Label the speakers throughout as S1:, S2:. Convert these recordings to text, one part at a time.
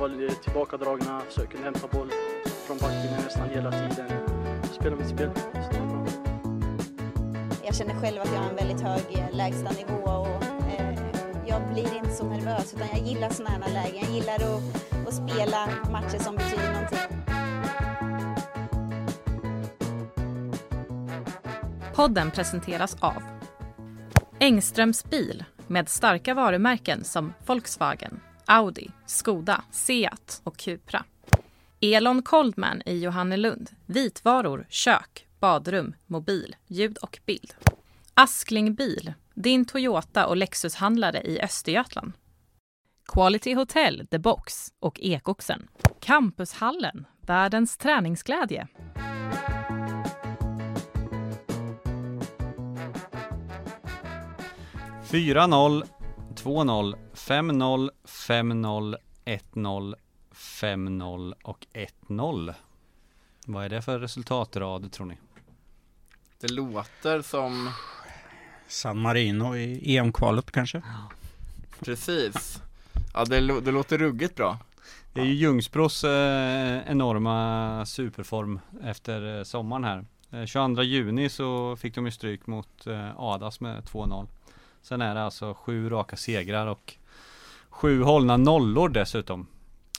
S1: var tillbakadragna, kunde hämta boll från backen nästan hela tiden. Spela mitt spel.
S2: Jag känner själv att jag har en väldigt hög eh, lägstanivå och eh, jag blir inte så nervös utan jag gillar sådana här lägen. Jag gillar att, att spela matcher som betyder någonting.
S3: Podden presenteras av Engströms bil med starka varumärken som Volkswagen, Audi, Skoda, Seat och Cupra. Elon Coldman i Johannelund. Vitvaror, kök, badrum, mobil, ljud och bild. Askling Bil, din Toyota och Lexushandlare i Östergötland. Quality Hotel, The Box och Ekoxen. Campushallen, världens träningsglädje.
S4: Fyra noll 2-0, 5-0, 5-0, 1-0, 5-0 och 1-0. Vad är det för resultatrad tror ni?
S5: Det låter som
S6: San Marino i EM-kvalet kanske?
S5: Precis Ja det, det låter ruggigt bra
S4: Det är ju Ljungsbros eh, enorma superform efter eh, sommaren här. Eh, 22 juni så fick de ju stryk mot eh, Adas med 2-0. Sen är det alltså sju raka segrar och sju hållna nollor dessutom.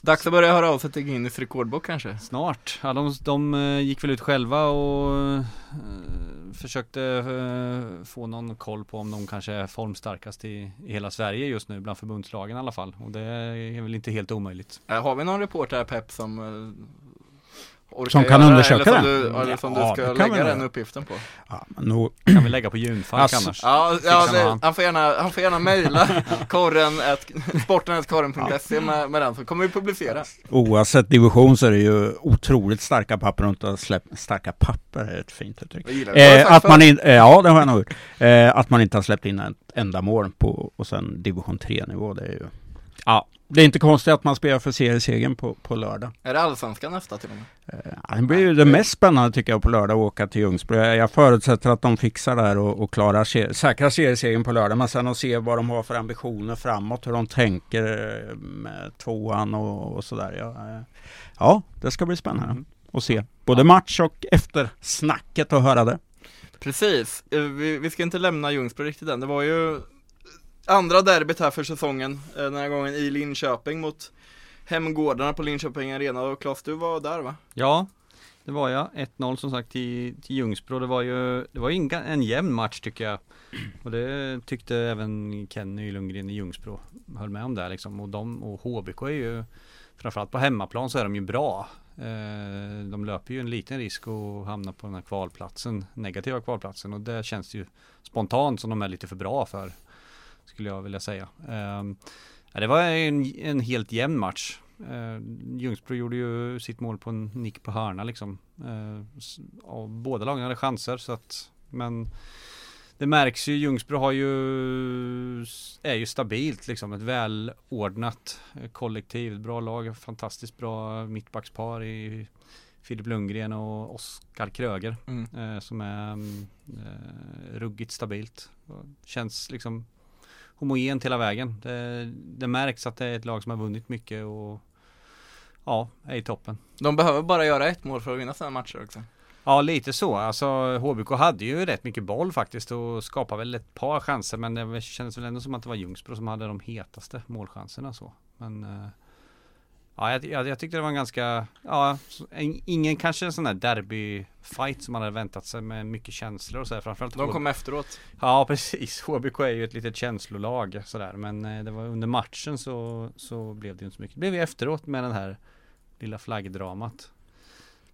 S5: Dags att börja höra av sig till Guinness rekordbok kanske
S4: Snart. Ja, de, de eh, gick väl ut själva och eh, försökte eh, få någon koll på om de kanske är formstarkast i, i hela Sverige just nu bland förbundslagen i alla fall. Och det är väl inte helt omöjligt.
S5: Eh, Har vi någon reporter här Pep som eh, orkar
S6: Som kan
S5: göra
S6: undersöka
S5: eller som du, eller som
S6: Ja,
S5: du ska lägga den uppgiften på
S6: Ja, men nog,
S4: Kan vi lägga på Junfalk
S6: Alltså,
S4: annars?
S5: Ja, ja det,
S4: man.
S5: han får gärna, han får gärna mejla korren, ett, sporten.korren.se med, med den så kommer vi publicera
S6: oavsett division så är det ju otroligt starka papper inte har släppt, starka papper är ett fint uttryck. Eh, att man in, eh, ja, det har jag nog gjort. Eh, att man inte har släppt in ett enda mål på, och sen division 3-nivå, det är ju... Ja, det är inte konstigt att man spelar för seriesegern på, på lördag.
S5: Är det allsvenskan nästa till och med?
S6: Eh, det blir ju det mest spännande tycker jag på lördag att åka till Ljungsbro. Jag, förutsätter att de fixar där och, och klarar se, säkra seriesegern på lördag. Men sen att se vad de har för ambitioner framåt, hur de tänker eh, med tvåan och, och sådär. Ja, eh, ja, det ska bli spännande
S4: Mm.
S6: att se. Både match och efter snacket och höra det.
S5: Precis, Eh, vi, vi ska inte lämna Ljungsbro riktigt än, det var ju andra derbyt här för säsongen, eh, den här gången i Linköping mot Hemgårdarna på Linköping Arena och Claes du var där va?
S4: Ja, det var jag. 1-0 som sagt till, till Ljungsbro. Det var ju, det var ju en, en jämn match tycker jag. Och det tyckte även Kenny Lundgren i Ljungsbro. Höll med om det liksom. Och de och HBK är ju Framförallt på hemmaplan så är de ju bra. Eh, de löper ju en liten risk att hamna på den här kvalplatsen, negativa kvalplatsen. Och det känns ju spontant som de är lite för bra för. Skulle jag vilja säga. Eh, ja, det var en, en helt jämn match. Eh, Ljungsbro gjorde ju sitt mål på en nick på hörna liksom. Eh, båda lagen hade chanser så att men det märks ju, Ljungsbro har ju är ju stabilt liksom, ett välordnat eh, kollektiv, bra lag, fantastiskt bra mittbackspar i Filip Lundgren och Oskar Kröger
S5: Mm.
S4: eh, som är mm, eh, ruggigt stabilt. Känns liksom homogent hela vägen. Det, det märks att det är ett lag som har vunnit mycket och ja, är i toppen.
S5: De behöver bara göra ett mål för att vinna sina matcher också
S4: Ja lite så, alltså HBK hade ju rätt mycket boll faktiskt och skapade väl ett par chanser men det kändes väl ändå som att det var Ljungsbro som hade de hetaste målchanserna så. Men eh, ja, jag, jag, jag tyckte det var en ganska, ja, en, ingen kanske en sån där derbyfight som man hade väntat sig med mycket känslor och så här, framförallt
S5: De
S4: HB
S5: kom efteråt
S4: Ja precis, HBK är ju ett litet känslolag sådär men eh, det var under matchen så, så blev det inte så mycket. Det blev ju efteråt med den här lilla flaggdramat.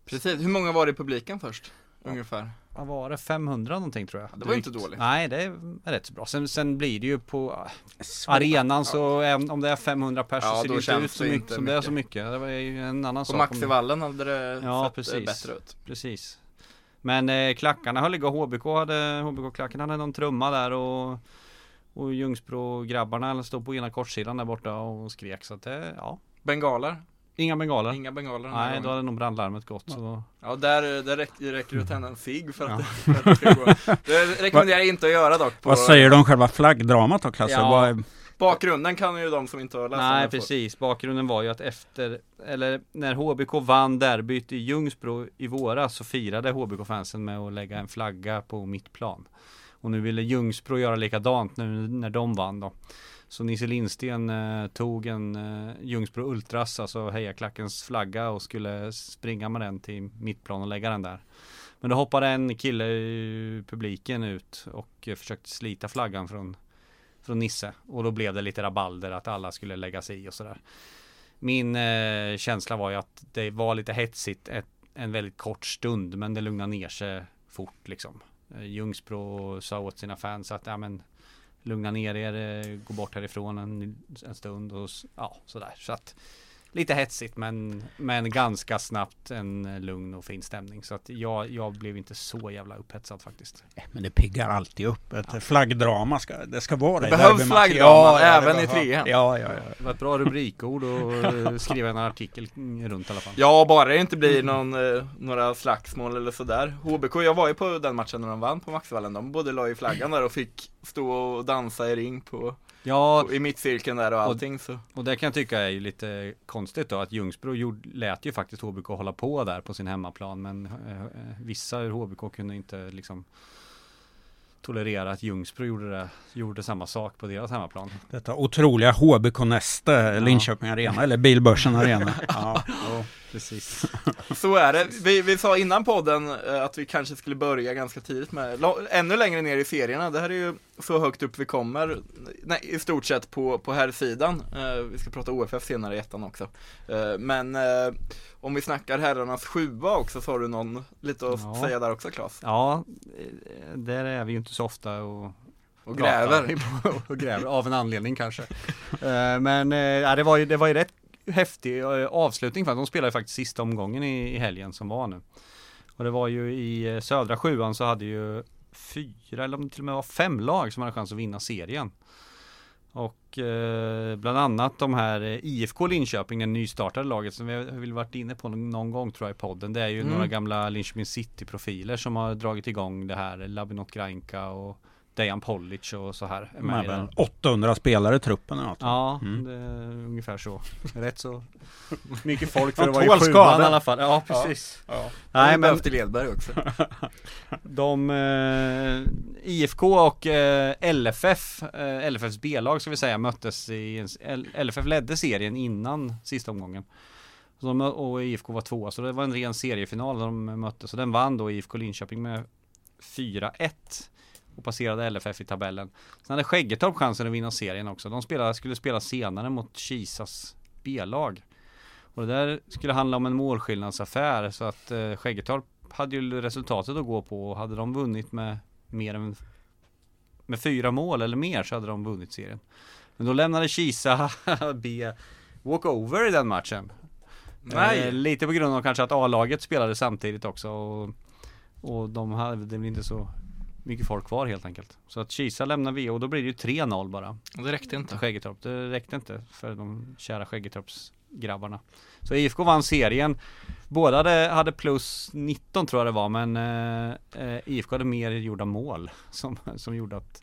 S5: Precis, hur många var det i publiken först?
S4: Ja.
S5: Ungefär
S4: Vad var det? 500 någonting tror jag.
S5: Det var inte
S4: Drygt.
S5: dåligt.
S4: Nej det är rätt så bra. Sen, sen blir det ju på ah, arenan så även om det är 500 pers
S5: Ja,
S4: så ser det inte ut så mycket
S5: inte
S4: som det är
S5: mycket.
S4: så mycket. Det var ju en annan
S5: På
S4: sak. om-
S5: Maxivallen hade det
S4: Ja,
S5: sett eh,
S4: precis.
S5: bättre ut
S4: Precis. Men eh, klackarna höll igång. HBK hade, HBK-klackarna hade någon trumma där och och Ljungsbro grabbarna stod på ena kortsidan där borta och skrek så att det, ja.
S5: Bengaler
S4: Inga bengaler.
S5: Inga bengaler
S4: Nej,
S5: gången.
S4: då hade nog brandlarmet gått. Så.
S5: Ja, där, där räcker, räcker det att tända en cigg för, att, för att det ska gå. Det rekommenderar jag inte att göra dock. På
S6: Vad säger du om själva flaggdramat då Klasse?
S4: Ja.
S6: Är-
S5: Bakgrunden kan ju de som inte har läst
S4: Nej precis, bakgrunden var ju att efter, eller när HBK vann derbyt i Ljungsbro i våras så firade HBK-fansen med att lägga en flagga på mittplan. Och nu ville Ljungsbro göra likadant nu när de vann då. Så Nisse Lindsten eh, tog en eh, Ljungsbro Ultras, alltså hejaklackens flagga och skulle springa med den till mittplan och lägga den där. Men då hoppade en kille i publiken ut och eh, försökte slita flaggan från från Nisse och då blev det lite rabalder att alla skulle lägga sig i och sådär. Min eh, känsla var ju att det var lite hetsigt ett, en väldigt kort stund men det lugnade ner sig fort liksom. Eh, Ljungsbro sa åt sina fans att ja men lugna ner er, eh, gå bort härifrån en, en stund och ja sådär. Så att lite hetsigt men, men ganska snabbt en eh, lugn och fin stämning. Så att jag, jag blev inte så jävla upphetsad faktiskt.
S6: Men det piggar alltid upp. Ett flaggdrama ska, det ska vara
S5: Det
S6: i
S5: behövs flaggdrama,
S6: det
S5: även i
S6: behövs.
S5: trean.
S6: Ja, ja, ja.
S4: Det var ett bra rubrikord och eh, skriva en artikel runt i alla fall.
S5: Ja, bara det inte blir någon, eh, några slagsmål eller sådär. HBK, jag var ju på den matchen när de vann på Maxvallen. De både la i flaggan där och fick stå och dansa i ring på,
S4: Ja,
S5: i mittcirkeln där och allting så.
S4: och det kan jag tycka är ju lite konstigt då att Ljungsbro gjorde, lät ju faktiskt HBK hålla på där på sin hemmaplan men eh, eh, vissa ur HBK kunde inte liksom tolerera att Ljungsbro gjorde, det, gjorde samma sak på deras hemmaplan.
S6: Detta otroliga HBK-näste, Linköping Arena, eller Bilbörsen Arena. Ja, ja.
S4: Precis.
S5: Så är det. Vi, vi sa innan podden eh, att vi kanske skulle börja ganska tidigt med, ännu längre ner i serierna. Det här är ju så högt upp vi kommer, nej, i stort sett på, på här sidan. Eh, vi ska prata OFF senare i ettan också. Eh, men om vi snackar herrarnas sjua också så har du någon lite att
S4: Ja.
S5: säga där också Claes.
S4: Ja, där är vi ju inte så ofta och
S5: Och gräver.
S4: och gräver av en anledning kanske. Men ja, det var ju, det var ju rätt häftig eh, avslutning för att de spelade faktiskt sista omgången i, i helgen som var nu. Och det var ju i eh, södra sjuan så hade ju fyra eller om det till och med var fem lag som hade chans att vinna serien. Och eh, bland annat de här eh, IFK Linköping, det nystartade laget som vi har väl varit inne på någon, någon gång tror jag i podden. Det är ju
S5: Mm.
S4: några gamla Linköping City-profiler som har dragit igång det här. Labinot Grainka och Dejan Polic och så här. med
S6: är
S4: i
S6: väl
S4: den.
S6: 800 spelare i truppen eller något.
S4: Ja,
S6: Mm.
S4: det är ungefär så. Rätt så mycket folk för att vara i sjuan i alla fall. Ja, precis.
S6: Ja.
S4: Nej, men
S5: till Edberg också.
S4: de eh, IFK och eh, LFF, eh, LFFs B-lag ska vi säga, möttes i en, LFF ledde serien innan sista omgången. Så de, och IFK var tvåa, så det var en ren seriefinal de möttes. Så den vann då IFK Linköping med 4-1 och passerade LFF i tabellen. Sen hade Skäggetorp chansen att vinna serien också. De spelade, skulle spela senare mot Kisas B-lag. Och det där skulle handla om en målskillnadsaffär så att eh, Skäggetorp hade ju resultatet att gå på och hade de vunnit med mer än med fyra mål eller mer så hade de vunnit serien. Men då lämnade Kisa B walkover i den matchen.
S5: Nej.
S4: Eh, lite på grund av kanske att A-laget spelade samtidigt också och, och de hade det väl inte så mycket folk kvar helt enkelt. Så att Kisa lämnar V och då blir det ju 3-0 bara.
S5: Det räckte inte.
S4: Skäggetorp. Det räckte inte för de kära Skäggetorps grabbarna. Så IFK vann serien. Båda hade, hade plus 19 tror jag det var men eh, eh, IFK hade mer gjorda mål som, som gjorde att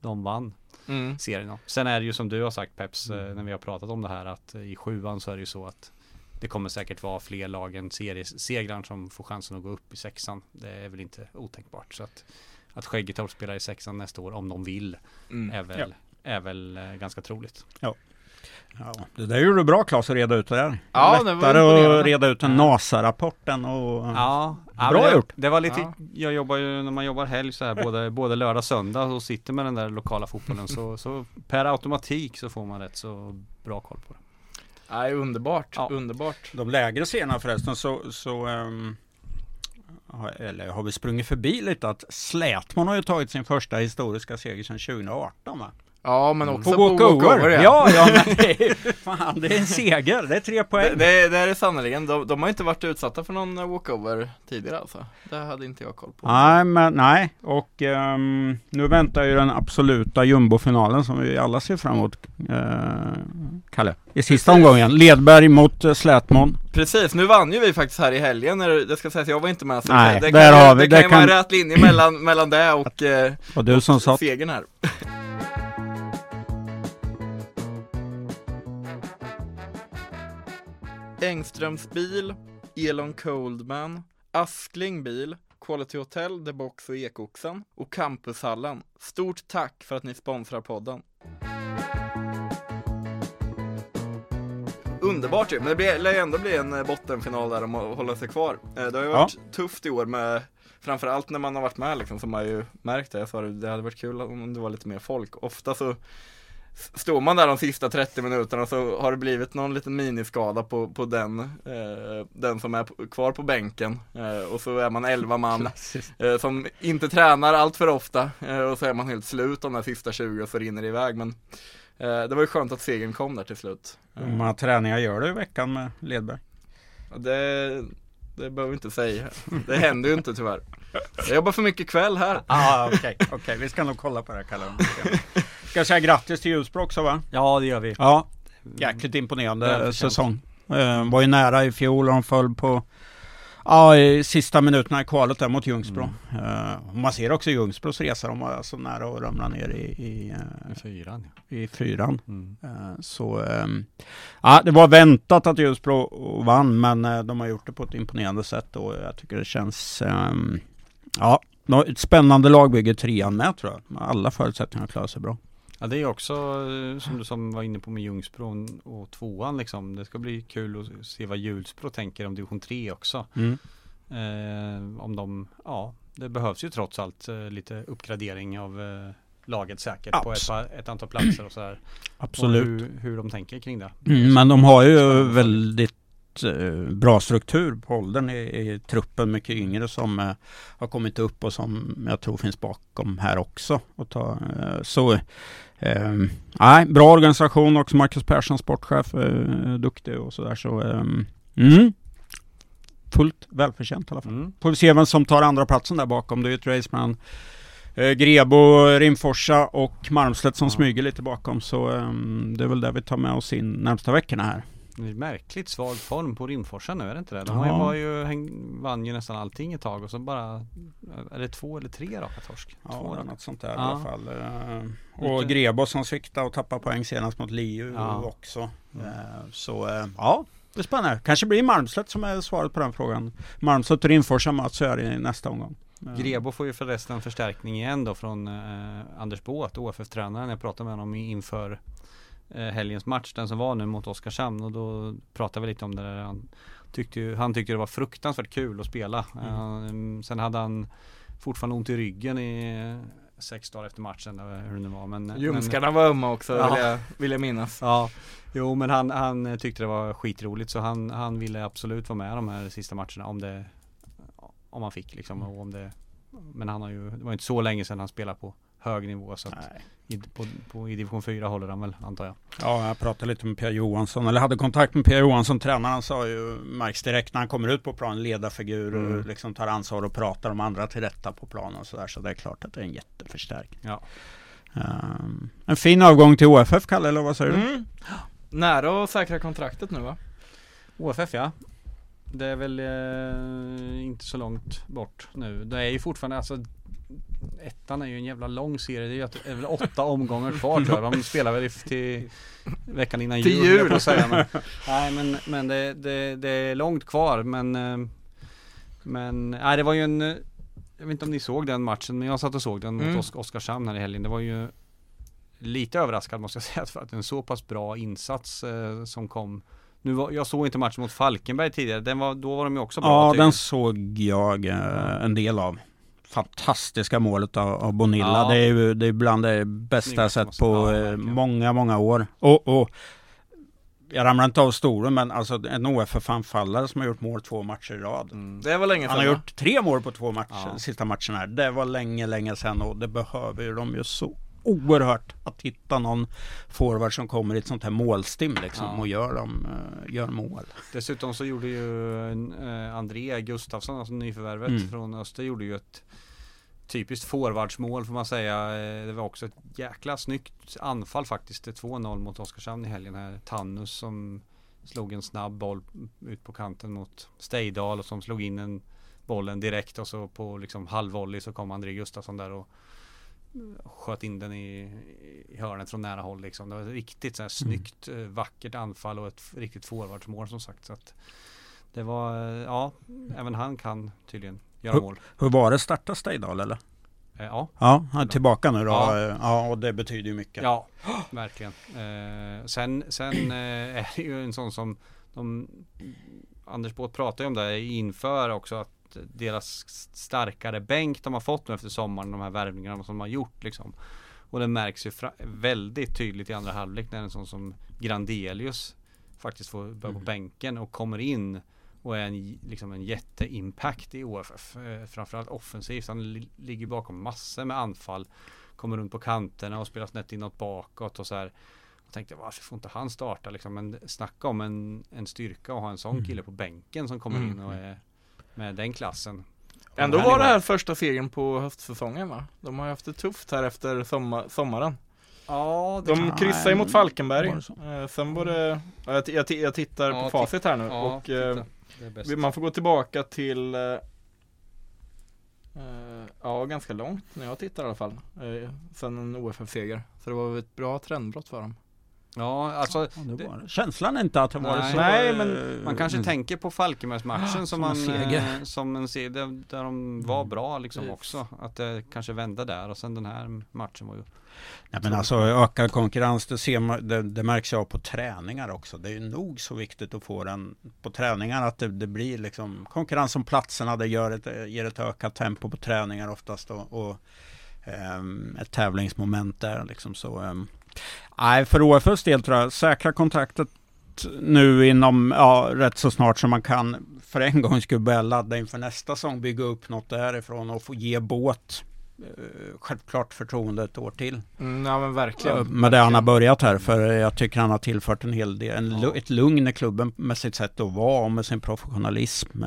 S4: de vann
S5: Mm.
S4: serien. Då. Sen är det ju som du har sagt Peps eh, när vi har pratat om det här att i sjuan så är det ju så att det kommer säkert vara fler lag än seriesegraren som får chansen att gå upp i sexan. Det är väl inte otänkbart. Så att, att Skäggetorp spelar i sexan nästa år om de vill
S5: Mm.
S4: är väl, är väl eh, ganska troligt.
S6: Ja, det där gjorde du bra Claes att reda ut det där.
S5: Ja, det var
S6: Lättare att reda ut en
S4: Ja.
S6: NASA-rapporten och...
S4: Ja, ja
S6: Bra
S4: det,
S6: gjort.
S4: Det var lite,
S5: Ja.
S4: jag jobbar ju när man jobbar helg så här både, både lördag och söndag och sitter med den där lokala fotbollen så, så per automatik så får man rätt så bra koll på det.
S5: Nej, underbart.
S4: Ja.
S5: Underbart.
S6: De lägre serierna förresten så, så har- eller har vi sprungit förbi lite att Slätman har ju tagit sin första historiska seger sedan 2018 va?
S5: Ja, men också
S6: På walkover?
S5: walkover. ja.
S6: Ja, ja men det är, fan, det är en seger, det är tre
S5: Det,
S6: poäng.
S5: det, det är det sannerligen. De, de har inte varit utsatta för någon walkover tidigare alltså. Det hade inte jag koll på.
S6: Nej, men nej. Och ehm, nu väntar ju den absoluta jumbofinalen som vi alla ser fram emot. Uh, Kalle. I sista omgången. Ledberg mot uh, Slätmån.
S5: Precis, nu vann ju vi faktiskt här i helgen, när det ska sägas, jag var inte med så
S6: Nej,
S5: det,
S6: där
S5: kan,
S6: har vi-
S5: det kan
S6: där
S5: ju vara en
S6: kan-
S5: rät linje mellan, mellan det och eh,
S6: Och du som sa
S5: segern här. Engströms bil, Elon Coldman, Askling bil, Quality Hotel, The Box och Ekoxen och Campushallen. Stort tack för att ni sponsrar podden. Underbart ju, men det blir- lär ju ändå bli en eh, bottenfinal där om att hålla sig kvar. Eh, Det har ju
S6: Ja.
S5: varit tufft i år med Framförallt när man har varit med liksom, så har man ju märkt det. Jag sa det, det hade varit kul om det var lite mer folk. Ofta så står man där de sista 30 minuterna så har det blivit någon liten miniskada på, på den, eh, den som är kvar på bänken. Eh, och så är man 11 man eh, som inte tränar allt för ofta eh, och så är man helt slut de där sista 20 och så rinner det iväg. Men eh, det var ju skönt att segern kom där till slut. Eh,
S6: Hur många träningar gör du i veckan med Ledberg?
S5: det, det behöver vi inte säga. Det händer ju inte tyvärr. Jag jobbar för mycket kväll här.
S6: Ah, okej, okej. Vi ska nog kolla på det här Kalle. Ska jag säga grattis till Ljusbro också va?
S4: Ja det gör vi.
S6: Ja, jäkligt imponerande
S4: Välförtjänt.
S6: säsong. Eh, var ju nära i fjol och de föll på Ja, i sista minuterna i kvalet där mot Ljungsbro. Eh, och man ser också Ljungsbros resa, de var så nära att ramla ner i, i, eh,
S4: Fyran
S6: i fyran.
S4: Mm.
S6: Eh, Så ehm, ja, det var väntat att Ljusbro vann men eh, de har gjort det på ett imponerande sätt och jag tycker det känns ehm, Ja, ett spännande lagbygge trean med tror jag. Alla förutsättningar att klara sig bra.
S4: Ja det är också eh, som du som var inne på med Ljungsbro och tvåan liksom. Det ska bli kul att se vad Hjulsbro tänker om division 3 också. Eh, om de, ja det behövs ju trots allt eh, lite uppgradering av eh, laget säkert på ett,
S6: Abs-
S4: par- ett antal platser och sådär.
S6: Absolut.
S4: Och hur, hur de tänker kring det.
S6: Mm, men de har ju väldigt eh, bra struktur på åldern i, i truppen. Mycket yngre som eh, har kommit upp och som jag tror finns bakom här också. Och ta, eh, så eh, nej, bra organisation också. Marcus Persson, sportchef, eh, duktig och sådär. Så, eh, mm, fullt välförtjänt i alla fall.
S4: Mm.
S6: Får vi se vem som tar andra platsen där bakom. Det är ju ett race mellan eh, Grebo, Rimforsa och Malmslätt som
S4: Ja.
S6: smyger lite bakom. Så ehm, det är väl det vi tar med oss in närmsta veckorna här.
S4: Märkligt svag form på Rimforsa nu, är det inte det? De
S6: Ja.
S4: var ju, häng, vann ju nästan allting ett tag och så bara Är det två eller tre raka torsk?
S6: Ja,
S4: två
S6: något sånt där i
S4: Ja.
S6: alla fall. Eh, Och Grebo som sviktade och tappade poäng senast mot Liu
S4: Ja.
S6: också.
S4: Mm.
S6: Eh, Så eh, ja, det är spännande. Kanske blir Malmslätt som är svaret på den frågan. Malmslätt och Rimforsa möts här i nästa omgång.
S4: Grebo får ju förresten förstärkning igen då från eh, Anders Båt, OFF-tränaren. Jag pratade med honom i- inför helgens match, den som var nu mot Oskarshamn och då pratade vi lite om det där. Han tyckte, ju, han tyckte det var fruktansvärt kul att spela.
S6: Mm.
S4: Eh, sen hade han fortfarande ont i ryggen i eh, sex dagar efter matchen, hur det nu var. Men, men,
S5: Ljumskarna var ömma också
S4: Ja.
S5: vill, jag, vill jag minnas.
S4: Ja, jo men han, han tyckte det var skitroligt så han, han ville absolut vara med de här sista matcherna om det Om han fick liksom och om det Men han har ju, det var inte så länge sedan han spelade på hög nivå så i, på, på, i division 4 håller han väl antar jag
S6: Ja, jag pratade lite med Pierre Johansson, eller hade kontakt med Pierre Johansson, tränaren. Han sa ju, märks direkt när han kommer ut på plan, ledarfigur och
S4: Mm.
S6: liksom tar ansvar och pratar om andra till rätta på planen och sådär. Så det är klart att det är en jätteförstärkning.
S4: Ja.
S6: Ehm, en fin avgång till OFF, Kalle, eller vad säger du?
S5: Mm. Nära att säkra kontraktet nu va?
S4: OFF ja Det är väl eh, inte så långt bort nu Det är ju fortfarande alltså Ettan är ju en jävla lång serie Det är, ju att, det är väl åtta omgångar kvar tror jag De spelar väl till veckan innan
S5: Till
S4: jul, höll jag
S5: jul.
S4: på säga, men, Nej men, men det, det, det är långt kvar men eh, Men nej det var ju en eh, Jag vet inte om ni såg den matchen men jag satt och såg den mot
S5: Mm.
S4: Osk- Oskarshamn här i helgen Det var ju Lite överraskad måste jag säga för att en så pass bra insats eh, som kom nu var, jag såg inte matchen mot Falkenberg tidigare, den var, då var de ju också bra
S6: Ja, den såg jag eh, en del av. Fantastiska målet av, av Bonilla.
S4: Ja.
S6: Det är ju det är bland det bästa jag sett på
S4: ja,
S6: eh, många, många år. Och, och jag ramlar inte av stolen, men alltså en OFF-anfallare som har gjort mål två matcher i rad.
S4: Mm.
S5: Det var länge sedan
S6: Han har
S5: va?
S6: gjort tre mål på två matcher,
S4: Ja.
S6: sista matchen här. Det var länge, länge sedan och det behöver ju de ju så oerhört att hitta någon forward som kommer i ett sånt här målstim liksom
S4: Ja.
S6: och gör, dem, eh, gör mål.
S4: Dessutom så gjorde ju eh, André Gustafsson, alltså nyförvärvet
S6: Mm.
S4: från Öster, gjorde ju ett typiskt forwardsmål får man säga. Eh, det var också ett jäkla snyggt anfall faktiskt. Det 2-0 mot Oskarshamn i helgen här. Tannus som slog en snabb boll ut på kanten mot Steidal och som slog in en bollen direkt och så på liksom halvvolley så kom André Gustafsson där och sköt in den i, i hörnet från nära håll liksom. Det var ett riktigt så här snyggt, mm. vackert anfall och ett riktigt forwardsmål som sagt. Så att det var, ja, även han kan tydligen göra
S6: hur,
S4: mål.
S6: Hur var det, starta Steidal eller?
S4: Eh, ja.
S6: Ja, han är tillbaka nu då. Ja. ja, och det betyder ju mycket.
S4: Ja, verkligen. Eh, sen sen eh, är det ju en sån som de, Anders Båth pratade ju om det inför också att deras starkare bänk de har fått nu efter sommaren, de här värvningarna som de har gjort liksom. Och det märks ju väldigt tydligt i andra halvlek när en sån som Grandelius faktiskt får börja på mm. bänken och kommer in och är en, liksom en jätteimpact i OFF. Eh, framförallt offensivt. Han li ligger bakom massor med anfall. Kommer runt på kanterna och spelar snett inåt bakåt och så här. Jag tänkte varför får inte han starta liksom? Men snacka om en, en styrka och ha en sån mm. kille på bänken som kommer in och är med den klassen.
S5: Ändå var det här första serien på höstsäsongen va? De har haft det tufft här efter sommar, sommaren.
S4: Ja,
S5: de kryssar ju mot Falkenberg. Eh, sen var det, jag, jag, jag tittar ja, på facit här nu
S4: ja,
S5: och eh, man får gå tillbaka till eh, Ja, ganska långt när jag tittar i alla fall. Eh, sen en OFF-seger. Så det var ett bra trendbrott för dem.
S4: Ja, alltså ja,
S6: det var, Känslan är inte att det var så
S4: Nej, men Man kanske mm. tänker på Falkenbergsmatchen som, som, man, en seger. Eh, som en seger där, de var mm. bra liksom yes. också Att det kanske vände där och sen den här matchen var ju
S6: Nej men alltså ökad konkurrens det, ser man, det, det märks jag på träningar också Det är nog så viktigt att få den på träningar att det, det blir liksom konkurrens om platserna Det gör ett, ger ett ökat tempo på träningar oftast och, och um, ett tävlingsmoment där liksom så um, Nej, för OFFs del tror jag säkra kontraktet nu inom, ja, rätt så snart som man kan för en gång skulle börja ladda inför nästa säsong, bygga upp något därifrån och få ge båt eh, självklart förtroende ett år till.
S5: Mm, ja men verkligen. Med
S6: verkligen. det han har börjat här för jag tycker han har tillfört en hel del, en, ja. ett lugn i klubben med sitt sätt att vara och med sin professionalism.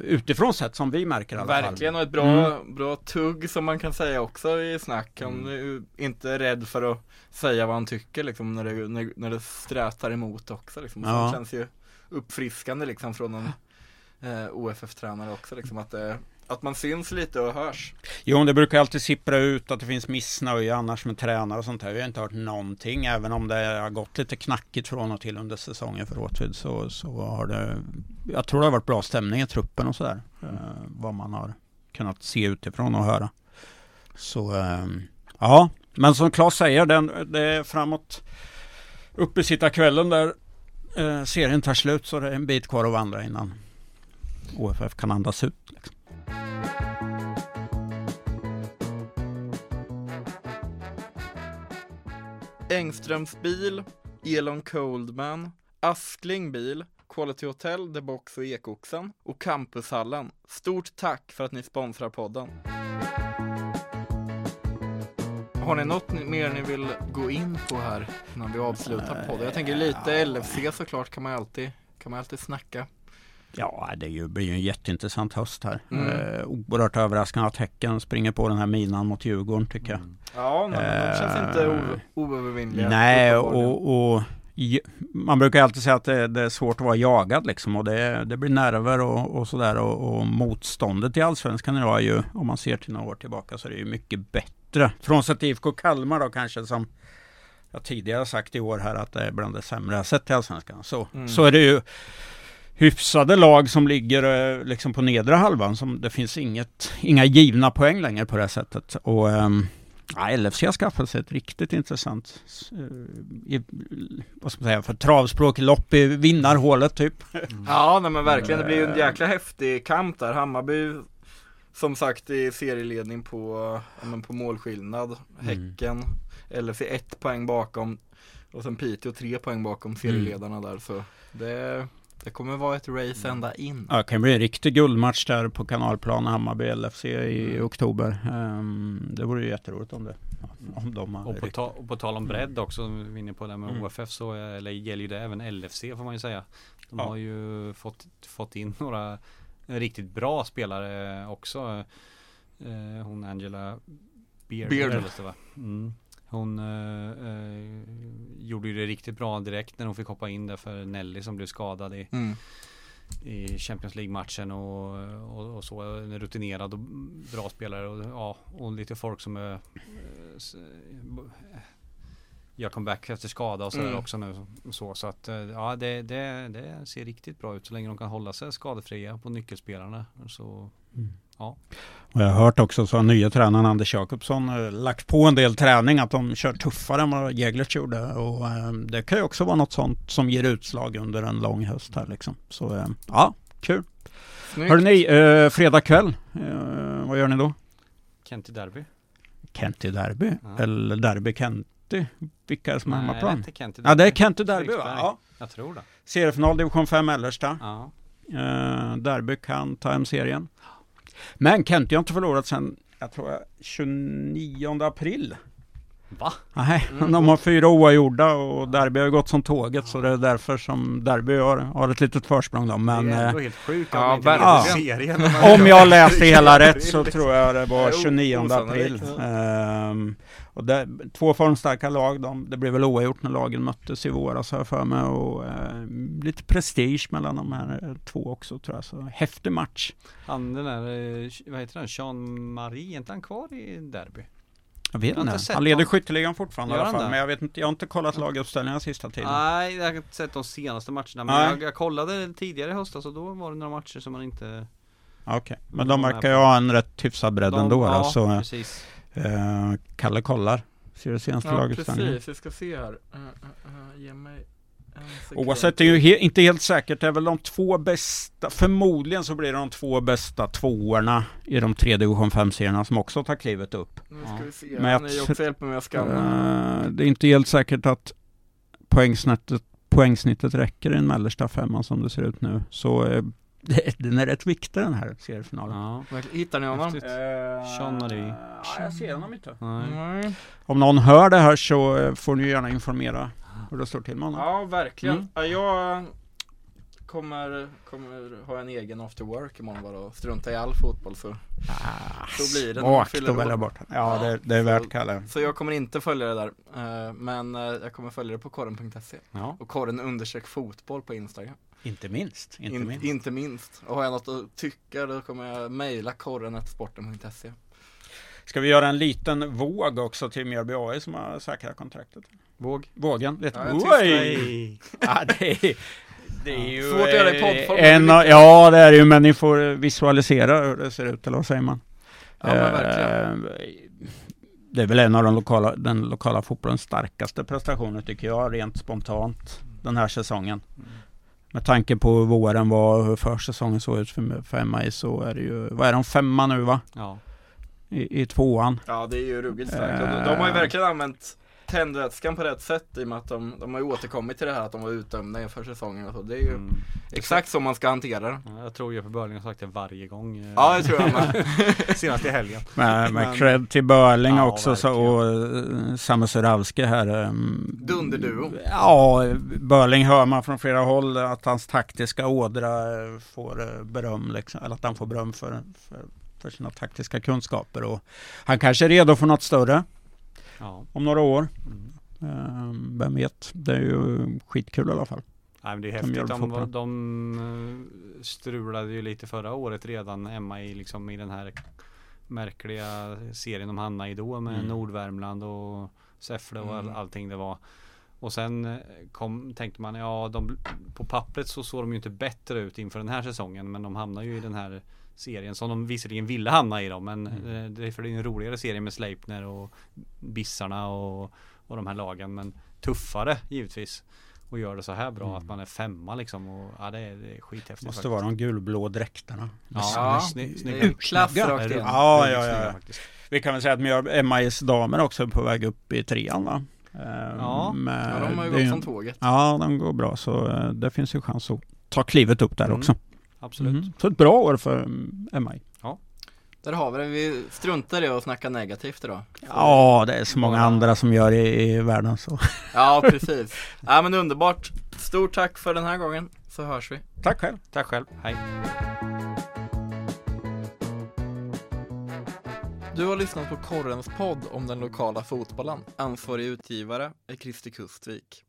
S6: Utifrån sett som vi märker i alla
S5: Verkligen, fall. Och ett bra, mm. bra tugg som man kan säga också i snack. Han mm. är inte rädd för att säga vad han tycker liksom när det, när, när det strätar emot också liksom. Ja. det känns ju uppfriskande liksom från en eh, OFF-tränare också liksom att det att man syns lite och hörs.
S6: Jo, det brukar alltid sippra ut att det finns missnöje annars med tränare och sånt här. Vi har inte hört någonting, även om det har gått lite knackigt från och till under säsongen för Åtvid så, så har det Jag tror det har varit bra stämning i truppen och sådär. Mm. Eh, vad man har kunnat se utifrån och höra. Så eh, ja, men som Claes säger, den, det är framåt uppesittarkvällen där eh, serien tar slut så det är en bit kvar att vandra innan OFF kan andas ut.
S5: Engströms bil, Elon Coldman, Askling bil, Quality Hotel, The Box och Ekoxen och Campushallen. Stort tack för att ni sponsrar podden. Har ni något mer ni vill gå in på här när vi avslutar podden? Jag tänker lite LFC såklart kan man alltid, kan man alltid snacka.
S6: Ja, det blir ju en jätteintressant höst här. Mm. Eh, oerhört överraskande att Häcken springer på den här minan mot Djurgården tycker jag. Mm.
S5: Ja, nej, de känns eh, inte oövervinnliga.
S6: Nej, och, och man brukar alltid säga att det, det, är svårt att vara jagad liksom och det, det blir nerver och, och sådär och, och, motståndet i Allsvenskan idag är ju, om man ser till några år tillbaka så är det ju mycket bättre. Frånsett IFK Kalmar då kanske som jag tidigare sagt i år här att det är bland det sämre jag sett i Allsvenskan. Så, mm. så är det ju hyfsade lag som ligger eh, liksom på nedre halvan. Som det finns inget, inga givna poäng längre på det sättet. Och um, ja, LFC har skaffat sig ett riktigt intressant, i, vad ska man säga, för travspråk, lopp i vinnarhålet typ.
S5: Mm. Ja, nej, men verkligen. Det blir ju en jäkla häftig kamp där. Hammarby som sagt i serieledning på, ja, på målskillnad. Mm. Häcken, mm. LFC ett poäng bakom och sen Piteå tre poäng bakom serieledarna mm. där. Så det det kommer vara ett race ända in.
S6: Ja, det kan bli en riktig guldmatch där på kanalplan Hammarby LFC i mm. oktober. Um, det vore ju jätteroligt om det. Om de
S4: och, på ta, och på tal om bredd också, vi är inne på det med mm. OFF så eller gäller ju det även LFC får man ju säga. De ja. har ju fått, fått in några riktigt bra spelare också. eh, hhon Angela Beard.
S5: Beard.
S4: kallas det, va? Mm. Hon eh, eh, gjorde ju det riktigt bra direkt när hon fick hoppa in där för Nelly som blev skadad i,
S5: Mm.
S4: i Champions League-matchen och, och, och så. En rutinerad och bra spelare och, ja, och lite folk som är, eh, gör comeback efter skada och sådär
S5: Mm.
S4: också nu. Så, så att eh, ja, det, det, det ser riktigt bra ut så länge de kan hålla sig skadefria på nyckelspelarna. Så
S6: Och jag har hört också så har nya tränaren Anders Jakobsson eh, lagt på en del träning att de kör tuffare än vad Jäglert gjorde och eh, det kan ju också vara något sånt som ger utslag under en lång höst här liksom. Så eh, ja, kul.
S5: Snyggt.
S6: Hörrni, eh, fredag kväll, eh, vad gör ni då?
S4: Kenty Derby.
S6: Kenty Derby
S4: Ja.
S6: eller Derby Kenty? Vilka är det som är
S4: Nej, det är
S6: hemmaplan?
S4: Kenty
S6: Ja det är Kenty Derby va? Ja.
S4: Jag tror det.
S6: Seriefinal division 5 Mellersta.
S4: Ja.
S6: Eh, Derby kan ta hem serien. Men Kenty har inte förlorat sedan, jag tror jag, 29 april.
S4: Va?
S6: Nej,
S5: Mm.
S6: de har fyra oavgjorda och Derby har ju gått som tåget så det är därför som Derby har, har ett litet försprång då. Men
S4: det är
S6: eh,
S4: ändå helt sjukt
S5: ja,
S4: inte serien.
S6: om jag läste hela rätt så tror jag det var
S5: Det är
S6: 29 april.
S5: osannolikt.
S6: Och det, två formstarka lag, de, det blev väl oavgjort när lagen möttes i våras jag för mig. Och eh, lite prestige mellan de här eh, två också tror jag. Så häftig match.
S4: Han den där, eh, vad heter han, Jean-Marie, är inte han kvar i Derby?
S6: Jag vet
S4: Jag
S6: inte. Han leder skytteligan fortfarande i alla fall. Men jag vet inte, jag har inte kollat laguppställningarna sista tiden.
S4: Nej, jag har inte sett de senaste matcherna men jag, jag kollade tidigare i höstas och då var det några matcher som man inte
S6: Okej, men
S4: Mm,
S6: de verkar ju ha en rätt hyfsad bredd
S4: de,
S6: ändå.
S4: ja,
S6: så,
S4: precis
S6: eh, Kalle kollar. Ser du senaste
S5: Ja
S6: laguppställningen?
S5: precis, vi ska se här. Uh, uh, uh, ge mig.
S6: Oavsett, det är ju he- inte helt säkert. Det är väl de två bästa, förmodligen så blir det de två bästa tvåorna i de tre division 5-serierna som också tar klivet upp.
S5: Nu ska vi se,
S6: Men
S5: men
S6: jag
S5: ni också hjälper mig att skanna.
S6: Eh, det är inte helt säkert att poängsnittet, poängsnittet räcker i den mellersta femman som det ser ut nu. Så eh, den är rätt viktig den här seriefinalen.
S4: Ja,
S5: Verkligen. Hittar ni honom?
S4: häftigt. Jean-Marie.
S6: Ja, jag ser honom inte.
S4: Nej.
S6: Om någon hör det här så eh, får ni gärna informera hur det står till med honom.
S5: Ja, verkligen.
S6: Mm.
S5: Ja, jag kommer, kommer ha en egen after work imorgon bara och strunta i all fotboll så.
S6: Ah,
S5: blir det
S6: Svagt att välja bort. Ja, det, det är värt Kalle.
S5: Så jag kommer inte följa det där. Eh, Men eh, jag kommer följa det på korren.se.
S4: Ja.
S5: Och korren understreck fotboll på Instagram.
S6: Inte minst. Inte
S5: In,
S6: minst.
S5: inte minst. Och har jag något att tycka då kommer jag mejla korren.sporten.se.
S6: Ska vi göra en liten våg också till Mjölby AI som har säkrat kontraktet?
S4: Våg
S6: Vågen? Lite.
S5: Ja,
S6: Oj! Ja, det är, det är ju
S5: Svårt att göra i poddform,
S6: eh,
S5: men
S6: En,
S5: det
S6: av- ja, det är det ju, men ni får visualisera hur det ser ut, eller vad säger man?
S5: Ja men verkligen.
S6: Eh, Det är väl en av de lokala, den lokala fotbollens starkaste prestationer tycker jag, rent spontant, den här säsongen. Med tanke på hur våren var och hur försäsongen såg ut för, för MI så är det ju, vad är de, femma nu va?
S4: Ja,
S6: I, i tvåan.
S5: Ja det är ju ruggigt starkt. De, de har ju verkligen använt tändvätskan på rätt sätt i och med att de, de har ju återkommit till det här att de var utdömda inför säsongen och så. Det är ju
S4: mm.
S5: exakt så man ska hantera det.
S4: Ja, Jag tror Jeppe Börling har sagt det varje gång eh,
S5: Ja det tror jag med.
S4: Senast i helgen
S6: med
S4: Men-
S6: cred till Börling
S4: Ja,
S6: också så, och uh, Samu Suravski här. Um,
S5: Dunderduo.
S6: Ja, Börling hör man från flera håll att hans taktiska ådra eh, får eh, beröm, liksom, eller att han får beröm för, för, för sina taktiska kunskaper. Och han kanske är redo för något större
S4: Ja
S6: om några år.
S4: mm.
S6: Vem vet? Det är ju skitkul i alla fall.
S4: Nej men det är häftigt. De, de eh, strulade ju lite förra året redan Emma i liksom i den här märkliga serien de hamnade i då med
S6: Mm.
S4: Nordvärmland och Säffle och all,
S5: Mm.
S4: allting det var. Och sen eh, kom, tänkte man ja de, på pappret så såg de ju inte bättre ut inför den här säsongen men de hamnar ju i den här serien som de visserligen ville hamna i då men
S6: Mm.
S4: eh, det är för det är en roligare serie med Sleipner och Bissarna och, och de här lagen men tuffare givetvis och gör det så här bra
S6: Mm.
S4: att man är femma liksom och ja det är, det är skithäftigt
S6: Måste
S4: faktiskt.
S6: vara de gulblå dräkterna.
S4: Ja,
S5: Ja,
S4: snygg,
S5: det
S4: snygg,
S5: är klass rakt in.
S6: Ja, ja, ja.
S4: Snygga.
S6: Vi kan väl säga att MIS damer också är på väg upp i trean va? Um,
S4: Ja.
S6: med-
S5: Ja de har ju gått som tåget.
S6: Ja, de går bra så eh, det finns ju chans att ta klivet upp där
S4: Mm,
S6: också.
S4: Absolut.
S6: Mm. Så ett bra år för mm, MI.
S5: Där har vi det. Vi struntar i att snacka negativt idag.
S6: Ja, det är så många andra som gör i, i världen så.
S5: Ja precis. Ja men underbart. Stort tack för den här gången. Så hörs vi.
S6: Tack själv.
S4: Tack själv, hej.
S5: Du har lyssnat på Korrens podd om den lokala fotbollen. Ansvarig utgivare är Christer Kustvik.